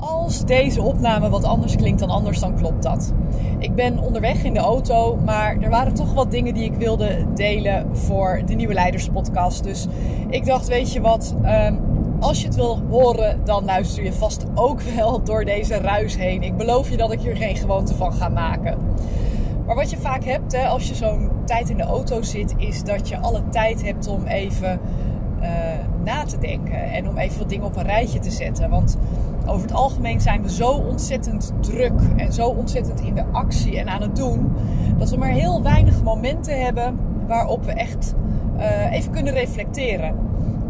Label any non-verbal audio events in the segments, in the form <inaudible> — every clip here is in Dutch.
Als deze opname wat anders klinkt dan anders, dan klopt dat. Ik ben onderweg in de auto, maar er waren toch wat dingen die ik wilde delen voor de Nieuwe Leiderspodcast. Dus ik dacht, weet je wat, um, als je het wil horen, dan luister je vast ook wel door deze ruis heen. Ik beloof je dat ik hier geen gewoonte van ga maken. Maar wat je vaak hebt hè, als je zo'n tijd in de auto zit, is dat je alle tijd hebt om even uh, na te denken en om even wat dingen op een rijtje te zetten. Want over het algemeen zijn we zo ontzettend druk en zo ontzettend in de actie en aan het doen, dat we maar heel weinig momenten hebben waarop we echt uh, even kunnen reflecteren.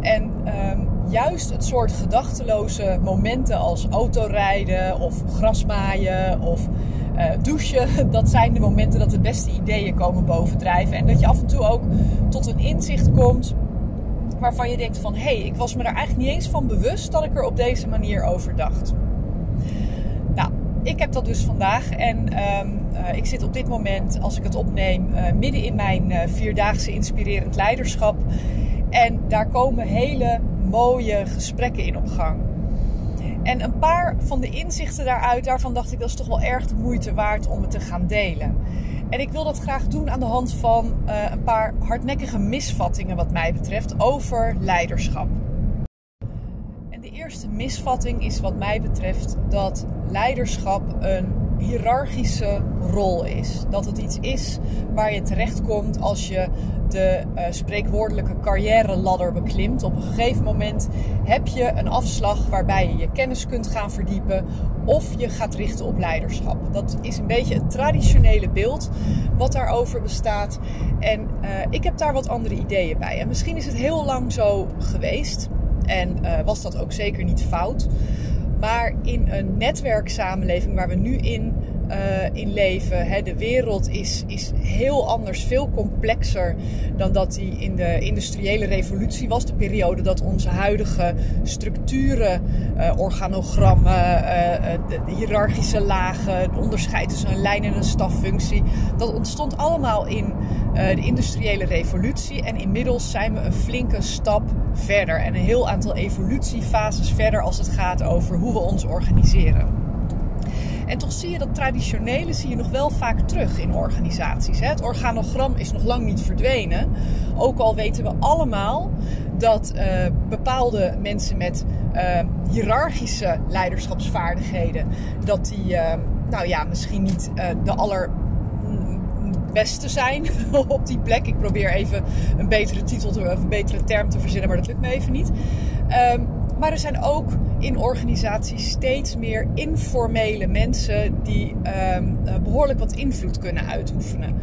En um, juist het soort gedachteloze momenten als autorijden of grasmaaien of uh, douchen, <laughs> dat zijn de momenten dat de beste ideeën komen bovendrijven. En dat je af en toe ook tot een inzicht komt waarvan je denkt van hé, hey, ik was me daar eigenlijk niet eens van bewust dat ik er op deze manier over dacht. Nou, ik heb dat dus vandaag en um, uh, ik zit op dit moment, als ik het opneem, uh, midden in mijn uh, vierdaagse inspirerend leiderschap. En daar komen hele mooie gesprekken in op gang. En een paar van de inzichten daaruit, daarvan dacht ik dat is toch wel erg de moeite waard om het te gaan delen. En ik wil dat graag doen aan de hand van uh, een paar hardnekkige misvattingen wat mij betreft over leiderschap. En de eerste misvatting is wat mij betreft dat leiderschap een hiërarchische rol is. Dat het iets is waar je terechtkomt als je de uh, spreekwoordelijke carrière ladder beklimt. Op een gegeven moment heb je een afslag waarbij je je kennis kunt gaan verdiepen of je gaat richten op leiderschap. Dat is een beetje het traditionele beeld wat daarover bestaat. En uh, ik heb daar wat andere ideeën bij. En misschien is het heel lang zo geweest en uh, was dat ook zeker niet fout. Maar in een netwerksamenleving waar we nu in, uh, in leven, hè, de wereld is, is heel anders, veel complexer dan dat die in de industriële revolutie was. De periode dat onze huidige structuren, uh, organogrammen, de, de hiërarchische lagen, het onderscheid tussen een lijn en een staffunctie, dat ontstond allemaal in de industriële revolutie. En inmiddels zijn we een flinke stap verder en een heel aantal evolutiefases verder als het gaat over hoe we ons organiseren. En toch zie je dat traditionele zie je nog wel vaak terug in organisaties. Het organogram is nog lang niet verdwenen. Ook al weten we allemaal dat uh, bepaalde mensen met uh, hiërarchische leiderschapsvaardigheden, dat die uh, nou ja, misschien niet de aller beste zijn <laughs> op die plek. Ik probeer even een betere titel te, of een betere term te verzinnen, maar dat lukt me even niet. Um, maar er zijn ook in organisaties steeds meer informele mensen die um, behoorlijk wat invloed kunnen uitoefenen.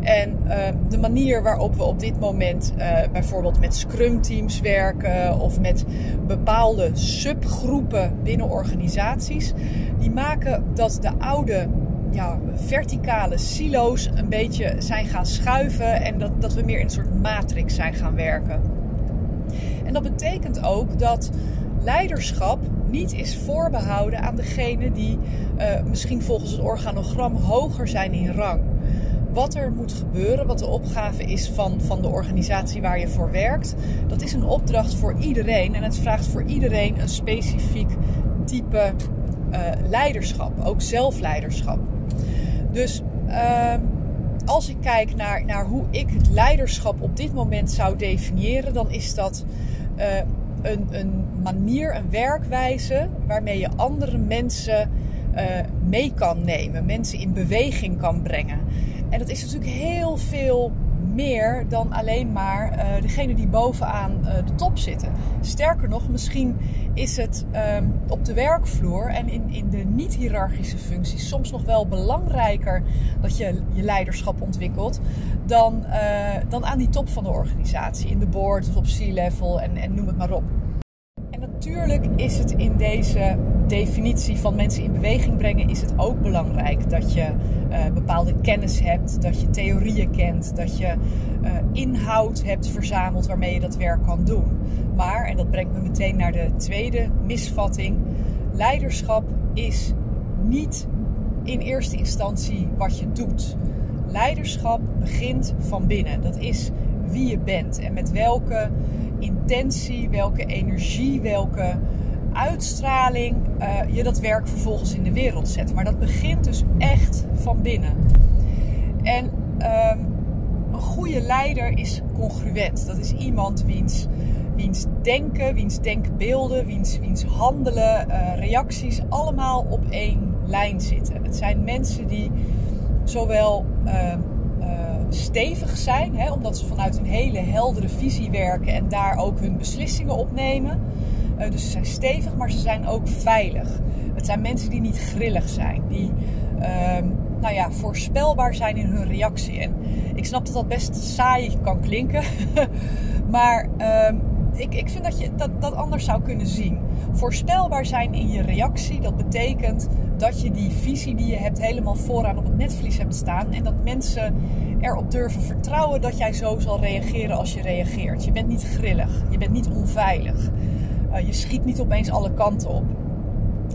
En uh, de manier waarop we op dit moment uh, bijvoorbeeld met scrum teams werken of met bepaalde subgroepen binnen organisaties, die maken dat de oude ja, verticale silo's een beetje zijn gaan schuiven en dat, dat we meer in een soort matrix zijn gaan werken. En dat betekent ook dat leiderschap niet is voorbehouden aan degene die uh, misschien volgens het organogram hoger zijn in rang. Wat er moet gebeuren, wat de opgave is van, van de organisatie waar je voor werkt, dat is een opdracht voor iedereen. En het vraagt voor iedereen een specifiek type uh, leiderschap, ook zelfleiderschap. Dus uh, als ik kijk naar, naar hoe ik het leiderschap op dit moment zou definiëren, dan is dat uh, een, een manier, een werkwijze waarmee je andere mensen uh, mee kan nemen, mensen in beweging kan brengen. En dat is natuurlijk heel veel meer dan alleen maar uh, degene die bovenaan uh, de top zitten. Sterker nog, misschien is het um, op de werkvloer en in, in de niet-hierarchische functies soms nog wel belangrijker dat je je leiderschap ontwikkelt dan, uh, dan aan die top van de organisatie, in de board of op C-level en, en noem het maar op. En natuurlijk is het in deze definitie van mensen in beweging brengen, is het ook belangrijk dat je uh, bepaalde kennis hebt, dat je theorieën kent, dat je uh, inhoud hebt verzameld waarmee je dat werk kan doen. Maar, en dat brengt me meteen naar de tweede misvatting, leiderschap is niet in eerste instantie wat je doet. Leiderschap begint van binnen. Dat is wie je bent en met welke intentie, welke energie, welke uitstraling uh, je dat werk vervolgens in de wereld zet. Maar dat begint dus echt van binnen. En um, een goede leider is congruent. Dat is iemand wiens, wiens denken, wiens denkbeelden, wiens, wiens handelen, uh, reacties allemaal op één lijn zitten. Het zijn mensen die zowel uh, stevig zijn, hè, omdat ze vanuit een hele heldere visie werken en daar ook hun beslissingen opnemen. Uh, dus ze zijn stevig, maar ze zijn ook veilig. Het zijn mensen die niet grillig zijn, die uh, nou ja, voorspelbaar zijn in hun reactie. En ik snap dat dat best saai kan klinken, <laughs> maar uh, ik, ik vind dat je dat, dat anders zou kunnen zien. Voorspelbaar zijn in je reactie, dat betekent dat je die visie die je hebt helemaal vooraan op het netvlies hebt staan. En dat mensen erop durven vertrouwen dat jij zo zal reageren als je reageert. Je bent niet grillig, je bent niet onveilig. Uh, je schiet niet opeens alle kanten op.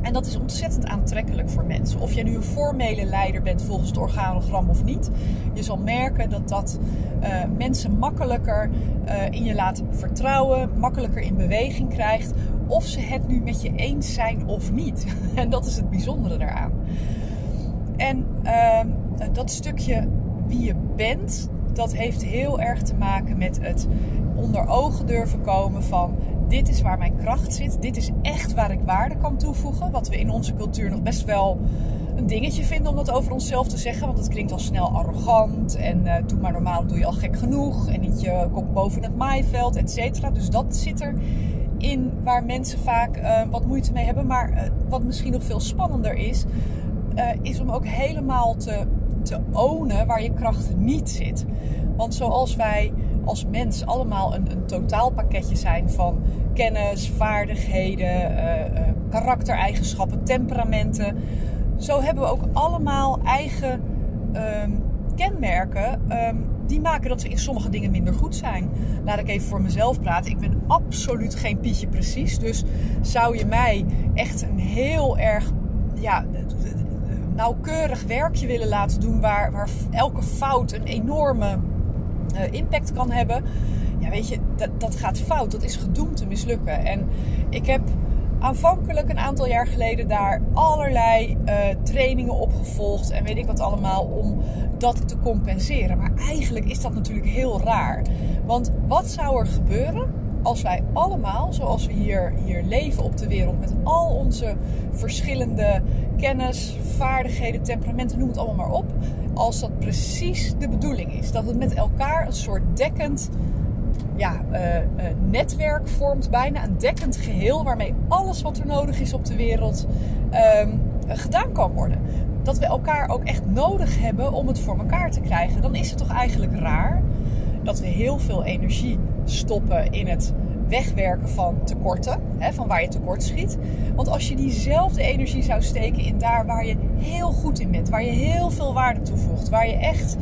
En dat is ontzettend aantrekkelijk voor mensen. Of je nu een formele leider bent volgens het organogram of niet. Je zal merken dat dat uh, mensen makkelijker uh, in je laat vertrouwen, makkelijker in beweging krijgt. Of ze het nu met je eens zijn of niet. <laughs> en dat is het bijzondere daaraan. En uh, dat stukje wie je bent, dat heeft heel erg te maken met het onder ogen durven komen van dit is waar mijn kracht zit. Dit is echt waar ik waarde kan toevoegen. Wat we in onze cultuur nog best wel een dingetje vinden om dat over onszelf te zeggen. Want het klinkt al snel arrogant. En uh, doe maar normaal, doe je al gek genoeg. En niet je kop boven het maaiveld, et cetera. Dus dat zit er in waar mensen vaak uh, wat moeite mee hebben. Maar uh, wat misschien nog veel spannender is, is om ook helemaal te, te ownen waar je kracht niet zit. Want zoals wij als mens allemaal een, een totaalpakketje zijn van kennis, vaardigheden, uh, uh, karaktereigenschappen, temperamenten. Zo hebben we ook allemaal eigen um, kenmerken um, die maken dat we in sommige dingen minder goed zijn. Laat ik even voor mezelf praten. Ik ben absoluut geen Pietje precies. Dus zou je mij echt een heel erg ja, nauwkeurig werkje willen laten doen waar, waar elke fout een enorme uh, impact kan hebben. Ja, weet je, dat, dat gaat fout. Dat is gedoemd te mislukken. En ik heb aanvankelijk een aantal jaar geleden daar allerlei uh, trainingen opgevolgd en weet ik wat allemaal om dat te compenseren. Maar eigenlijk is dat natuurlijk heel raar. Want wat zou er gebeuren als wij allemaal, zoals we hier, hier leven op de wereld, met al onze verschillende kennis, vaardigheden, temperamenten, noem het allemaal maar op, als dat precies de bedoeling is. Dat het met elkaar een soort dekkend ja, uh, uh, netwerk vormt, bijna een dekkend geheel waarmee alles wat er nodig is op de wereld um, gedaan kan worden. Dat we elkaar ook echt nodig hebben om het voor elkaar te krijgen. Dan is het toch eigenlijk raar dat we heel veel energie stoppen in het wegwerken van tekorten, hè, van waar je tekort schiet. Want als je diezelfde energie zou steken in daar waar je heel goed in bent, waar je heel veel waarde toevoegt, waar je echt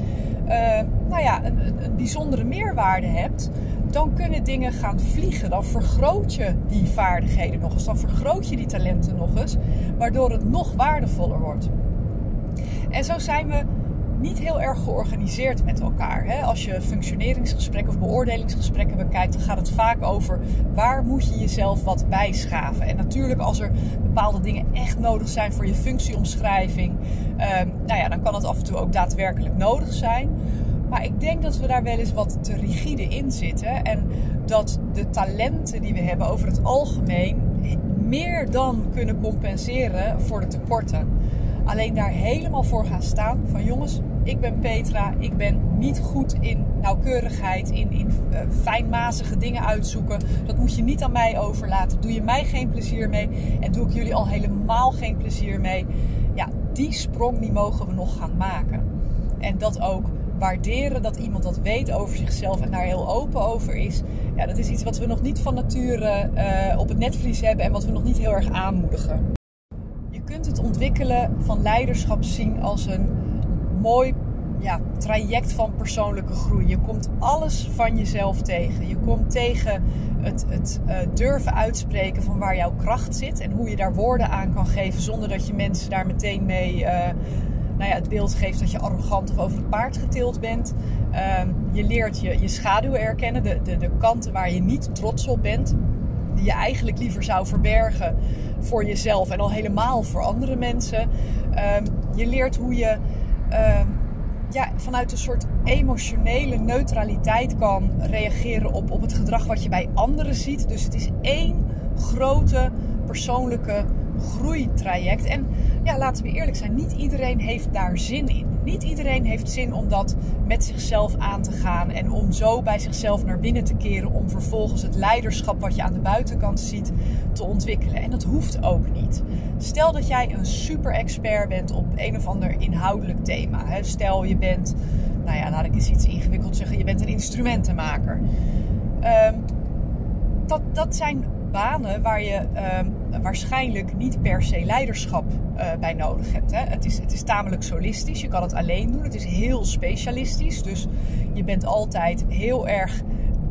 uh, nou ja, een, een bijzondere meerwaarde hebt, dan kunnen dingen gaan vliegen. Dan vergroot je die vaardigheden nog eens, dan vergroot je die talenten nog eens, waardoor het nog waardevoller wordt. En zo zijn we niet heel erg georganiseerd met elkaar. Hè? Als je functioneringsgesprekken of beoordelingsgesprekken bekijkt, dan gaat het vaak over waar moet je jezelf wat bijschaven. En natuurlijk, als er bepaalde dingen echt nodig zijn voor je functieomschrijving, um, nou ja, dan kan het af en toe ook daadwerkelijk nodig zijn. Maar ik denk dat we daar wel eens wat te rigide in zitten. En dat de talenten die we hebben over het algemeen meer dan kunnen compenseren voor de tekorten. Alleen daar helemaal voor gaan staan van jongens, ik ben Petra, ik ben niet goed in nauwkeurigheid, in, in uh, fijnmazige dingen uitzoeken. Dat moet je niet aan mij overlaten. Doe je mij geen plezier mee en doe ik jullie al helemaal geen plezier mee. Ja, die sprong die mogen we nog gaan maken. En dat ook waarderen dat iemand dat weet over zichzelf en daar heel open over is. Ja, dat is iets wat we nog niet van nature uh, op het netvlies hebben en wat we nog niet heel erg aanmoedigen. Je kunt het ontwikkelen van leiderschap zien als een mooi traject van persoonlijke groei. Je komt alles van jezelf tegen. Je komt tegen het, het uh, durven uitspreken van waar jouw kracht zit en hoe je daar woorden aan kan geven zonder dat je mensen daar meteen mee uh, nou ja, het beeld geeft dat je arrogant of over het paard getild bent. Uh, je leert je, je schaduw erkennen, de, de, de kanten waar je niet trots op bent. die je eigenlijk liever zou verbergen voor jezelf en al helemaal voor andere mensen. Ehm, je leert hoe je ehm, ja, vanuit een soort emotionele neutraliteit kan reageren op, op het gedrag wat je bij anderen ziet. Dus het is één grote persoonlijke groeitraject. En ja, laten we eerlijk zijn, niet iedereen heeft daar zin in. Niet iedereen heeft zin om dat met zichzelf aan te gaan en om zo bij zichzelf naar binnen te keren om vervolgens het leiderschap wat je aan de buitenkant ziet te ontwikkelen. En dat hoeft ook niet. Stel dat jij een super expert bent op een of ander inhoudelijk thema. Stel je bent, nou ja, laat ik eens iets ingewikkeld zeggen, je bent een instrumentenmaker. Ehm, dat, dat zijn banen waar je ehm, waarschijnlijk niet per se leiderschap uh, bij nodig hebt. Hè. Het, is, het is tamelijk solistisch. Je kan het alleen doen. Het is heel specialistisch. Dus je bent altijd heel erg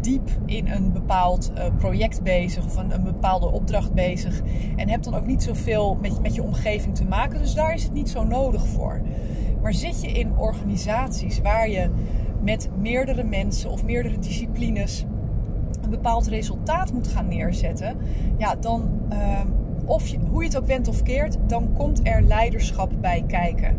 diep in een bepaald uh, project bezig of een, een, bepaalde opdracht bezig. En hebt dan ook niet zoveel met, met je omgeving te maken. Dus daar is het niet zo nodig voor. Maar zit je in organisaties waar je met meerdere mensen of meerdere disciplines bepaald resultaat moet gaan neerzetten, ja, dan, uh, of je, hoe je het ook went of keert, dan komt er leiderschap bij kijken.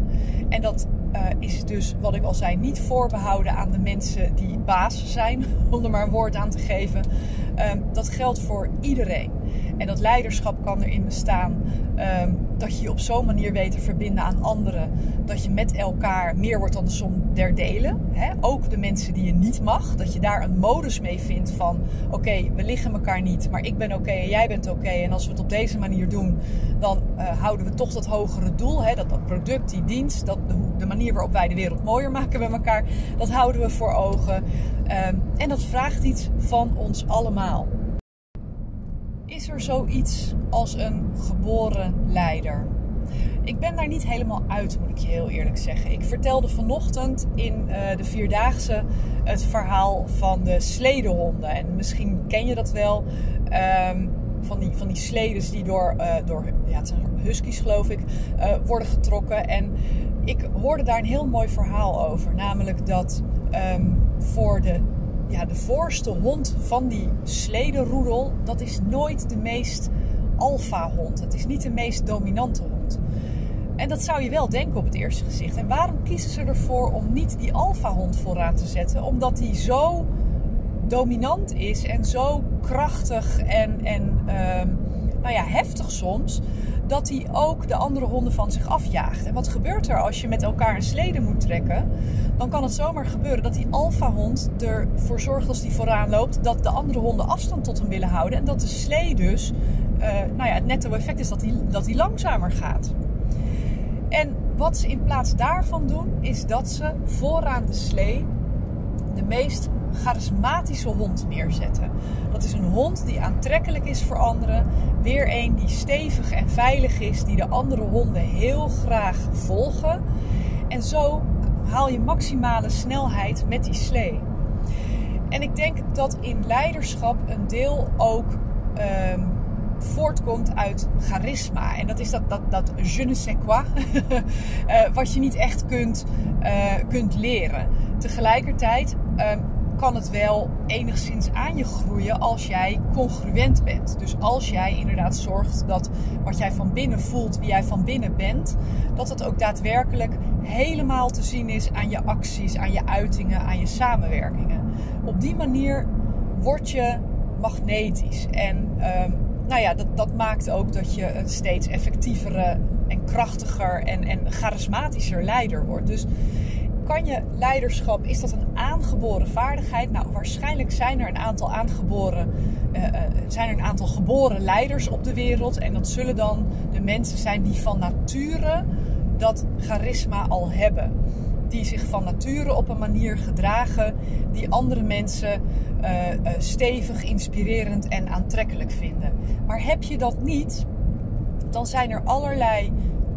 En dat uh, is dus, wat ik al zei, niet voorbehouden aan de mensen die baas zijn, <laughs> om er maar een woord aan te geven. Uh, dat geldt voor iedereen. En dat leiderschap kan erin bestaan um, dat je je op zo'n manier weet te verbinden aan anderen. Dat je met elkaar meer wordt dan de som der delen. Hè? Ook de mensen die je niet mag. Dat je daar een modus mee vindt van oké, we liggen elkaar niet, maar ik ben oké en jij bent oké. En als we het op deze manier doen, dan uh, houden we toch dat hogere doel. Hè? Dat, dat product, die dienst, dat, de, manier waarop wij de wereld mooier maken met elkaar, dat houden we voor ogen. Um, en dat vraagt iets van ons allemaal. Is er zoiets als een geboren leider? Ik ben daar niet helemaal uit, moet ik je heel eerlijk zeggen. Ik vertelde vanochtend in uh, de Vierdaagse het verhaal van de sledehonden. En misschien ken je dat wel. Um, van die, van die sledes die door, uh, door ja, het zijn huskies geloof ik, uh, worden getrokken. En ik hoorde daar een heel mooi verhaal over. Namelijk dat um, voor de ja, de voorste hond van die sledenroedel, dat is nooit de meest alfa-hond. Het is niet de meest dominante hond. En dat zou je wel denken op het eerste gezicht. En waarom kiezen ze ervoor om niet die alfa-hond vooraan te zetten? Omdat die zo dominant is en zo krachtig en, en uh, nou ja, heftig soms dat hij ook de andere honden van zich afjaagt. En wat gebeurt er als je met elkaar een slede moet trekken? Dan kan het zomaar gebeuren dat die alfahond ervoor zorgt als die vooraan loopt, dat de andere honden afstand tot hem willen houden. En dat de slee dus, uh, nou ja, het netto effect is dat hij dat die langzamer gaat. En wat ze in plaats daarvan doen, is dat ze vooraan de slee de meest charismatische hond neerzetten. Dat is een hond die aantrekkelijk is voor anderen. Weer een die stevig en veilig is, die de andere honden heel graag volgen. En zo haal je maximale snelheid met die slee. En ik denk dat in leiderschap een deel ook um, voortkomt uit charisma. En dat is dat, dat, dat je ne sais quoi, uh, <laughs> wat je niet echt kunt, uh, kunt leren. Tegelijkertijd um, kan het wel enigszins aan je groeien als jij congruent bent. Dus als jij inderdaad zorgt dat wat jij van binnen voelt, wie jij van binnen bent, dat het ook daadwerkelijk helemaal te zien is aan je acties, aan je uitingen, aan je samenwerkingen. Op die manier word je magnetisch. En um, nou ja, dat, dat maakt ook dat je een steeds effectievere en krachtiger en, en charismatischer leider wordt. Dus kan je leiderschap, is dat een aangeboren vaardigheid? Nou, waarschijnlijk zijn er een aantal aangeboren, uh, uh, zijn er een aantal geboren leiders op de wereld. En dat zullen dan de mensen zijn die van nature dat charisma al hebben. Die zich van nature op een manier gedragen die andere mensen uh, stevig, inspirerend en aantrekkelijk vinden. Maar heb je dat niet, dan zijn er allerlei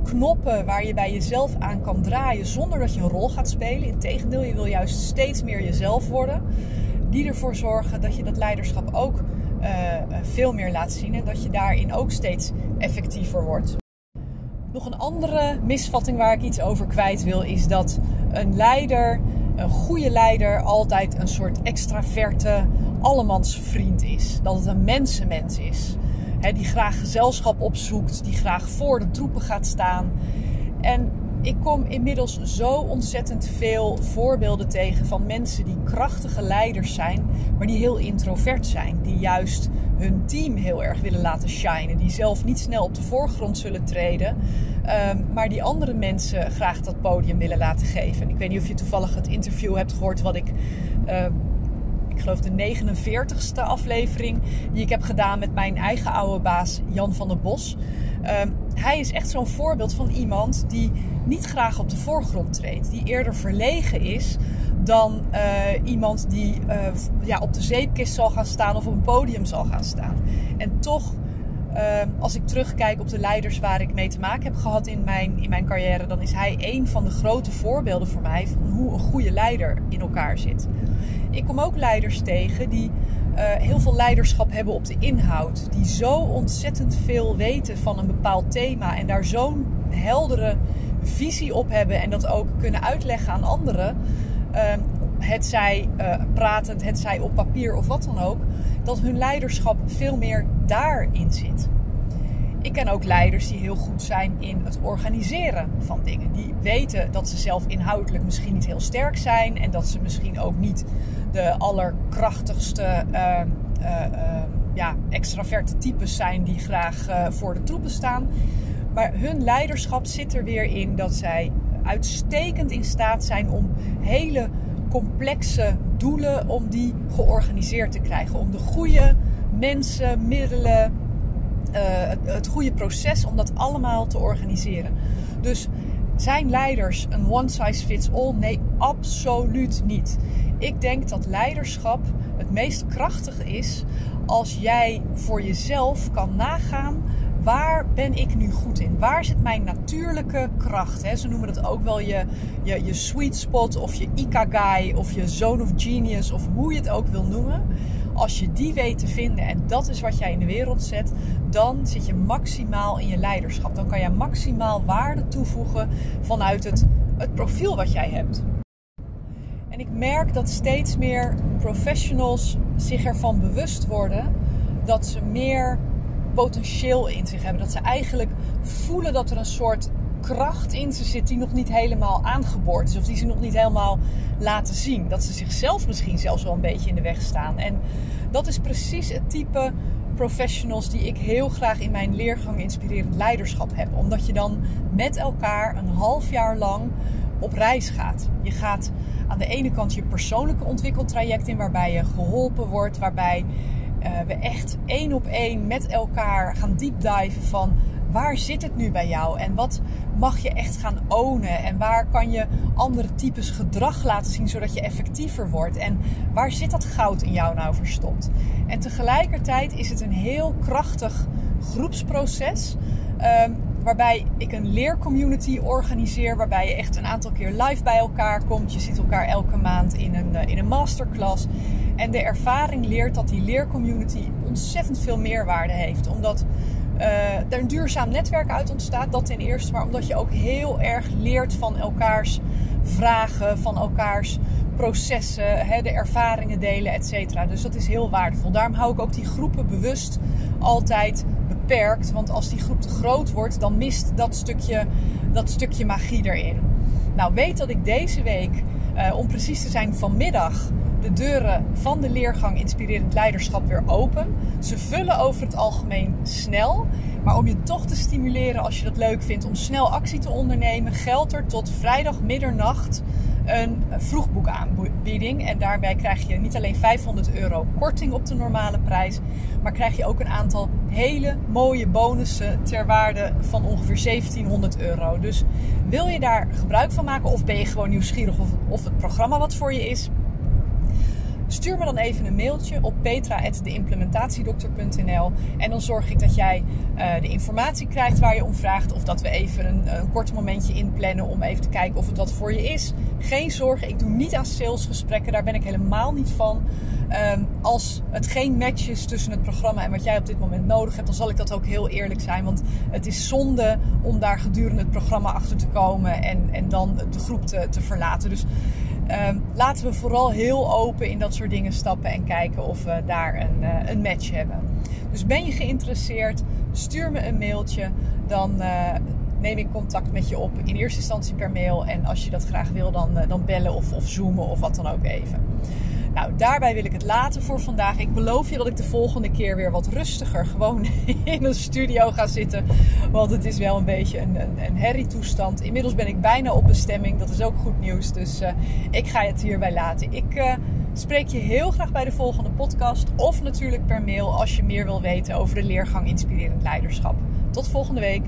knoppen waar je bij jezelf aan kan draaien zonder dat je een rol gaat spelen. Integendeel, je wil juist steeds meer jezelf worden. Die ervoor zorgen dat je dat leiderschap ook uh, veel meer laat zien en dat je daarin ook steeds effectiever wordt. Nog een andere misvatting waar ik iets over kwijt wil is dat een leider, een goede leider, altijd een soort extraverte, allemans vriend is. Dat het een mensenmens is. Die graag gezelschap opzoekt, die graag voor de troepen gaat staan. En ik kom inmiddels zo ontzettend veel voorbeelden tegen van mensen die krachtige leiders zijn, maar die heel introvert zijn. Die juist hun team heel erg willen laten shinen. Die zelf niet snel op de voorgrond zullen treden, ehm, maar die andere mensen graag dat podium willen laten geven. ik weet niet of je toevallig het interview hebt gehoord wat ik. Geloof de 49ste aflevering die ik heb gedaan met mijn eigen oude baas Jan van der Bos. Ehm, hij is echt zo'n voorbeeld van iemand die niet graag op de voorgrond treedt. Die eerder verlegen is dan uh, iemand die uh, ja, op de zeepkist zal gaan staan of op een podium zal gaan staan. En toch, uh, als ik terugkijk op de leiders waar ik mee te maken heb gehad in mijn, in mijn carrière, dan is hij een van de grote voorbeelden voor mij van hoe een goede leider in elkaar zit. Ik kom ook leiders tegen die uh, heel veel leiderschap hebben op de inhoud. Die zo ontzettend veel weten van een bepaald thema en daar zo'n heldere visie op hebben en dat ook kunnen uitleggen aan anderen. Uh, het zij uh, pratend, het zij op papier of wat dan ook. Dat hun leiderschap veel meer daarin zit. Ik ken ook leiders die heel goed zijn in het organiseren van dingen. Die weten dat ze zelf inhoudelijk misschien niet heel sterk zijn en dat ze misschien ook niet de allerkrachtigste uh, uh, ja, extraverte types zijn die graag voor de troepen staan. Maar hun leiderschap zit er weer in dat zij uitstekend in staat zijn om hele complexe doelen om die georganiseerd te krijgen. Om de goede mensen, middelen, uh, het, het goede proces om dat allemaal te organiseren. Dus zijn leiders een one size fits all? Nee, absoluut niet. Ik denk dat leiderschap het meest krachtig is als jij voor jezelf kan nagaan waar ben ik nu goed in? Waar zit mijn natuurlijke kracht? Hè? Ze noemen dat ook wel je, je, je sweet spot of je ikagai of je zone of genius of hoe je het ook wil noemen. Als je die weet te vinden en dat is wat jij in de wereld zet, dan zit je maximaal in je leiderschap. Dan kan je maximaal waarde toevoegen vanuit het, het profiel wat jij hebt. En ik merk dat steeds meer professionals zich ervan bewust worden dat ze meer potentieel in zich hebben. Dat ze eigenlijk voelen dat er een soort kracht in ze zit die nog niet helemaal aangeboord is. Of die ze nog niet helemaal laten zien. Dat ze zichzelf misschien zelfs wel een beetje in de weg staan. En dat is precies het type professionals die ik heel graag in mijn leergang inspirerend leiderschap heb. Omdat je dan met elkaar een half jaar lang op reis gaat. Je gaat aan de ene kant je persoonlijke ontwikkeltraject in, waarbij je geholpen wordt, waarbij we echt één op één met elkaar gaan diven van waar zit het nu bij jou en wat mag je echt gaan ownen en waar kan je andere types gedrag laten zien zodat je effectiever wordt en waar zit dat goud in jou nou verstopt. En tegelijkertijd is het een heel krachtig groepsproces. Um, waarbij ik een leercommunity organiseer. Waarbij je echt een aantal keer live bij elkaar komt. Je ziet elkaar elke maand in een, eh, in een masterclass. En de ervaring leert dat die leercommunity ontzettend veel meerwaarde heeft. Omdat uh, er een duurzaam netwerk uit ontstaat, dat ten eerste. Maar omdat je ook heel erg leert van elkaars vragen, van elkaars processen, hè, de ervaringen delen, et. Dus dat is heel waardevol. Daarom hou ik ook die groepen bewust altijd beperkt. Want als die groep te groot wordt, dan mist dat stukje, dat stukje magie erin. Nou, weet dat ik deze week, uh, om precies te zijn vanmiddag, de deuren van de leergang Inspirerend Leiderschap weer open. Ze vullen over het algemeen snel. Maar om je toch te stimuleren als je dat leuk vindt om snel actie te ondernemen, geldt er tot vrijdag middernacht een vroegboekaanbieding. En daarbij krijg je niet alleen 500 euro korting op de normale prijs, maar krijg je ook een aantal hele mooie bonussen ter waarde van ongeveer 1700 euro. Dus wil je daar gebruik van maken of ben je gewoon nieuwsgierig of, of het programma wat voor je is? Stuur me dan even een mailtje op petra.deimplementatiedokter.nl en dan zorg ik dat jij uh, de informatie krijgt waar je om vraagt. Of dat we even een, een kort momentje inplannen om even te kijken of het wat voor je is. Geen zorgen, ik doe niet aan salesgesprekken, daar ben ik helemaal niet van. Um, als het geen match is tussen het programma en wat jij op dit moment nodig hebt, dan zal ik dat ook heel eerlijk zijn. Want het is zonde om daar gedurende het programma achter te komen en, en dan de groep te, te verlaten. Dus Ehm, laten we vooral heel open in dat soort dingen stappen en kijken of we daar een, uh, een match hebben. Dus ben je geïnteresseerd? Stuur me een mailtje. Dan uh, neem ik contact met je op. In eerste instantie per mail. En als je dat graag wil, dan, uh, dan bellen of, of zoomen of wat dan ook even. Nou, daarbij wil ik het laten voor vandaag. Ik beloof je dat ik de volgende keer weer wat rustiger gewoon <laughs> in een studio ga zitten. Want het is wel een beetje een, een, een herrietoestand. Inmiddels ben ik bijna op bestemming. Dat is ook goed nieuws. Dus uh, ik ga het hierbij laten. Ik uh, spreek je heel graag bij de volgende podcast. Of natuurlijk per mail als je meer wil weten over de leergang Inspirerend Leiderschap. Tot volgende week.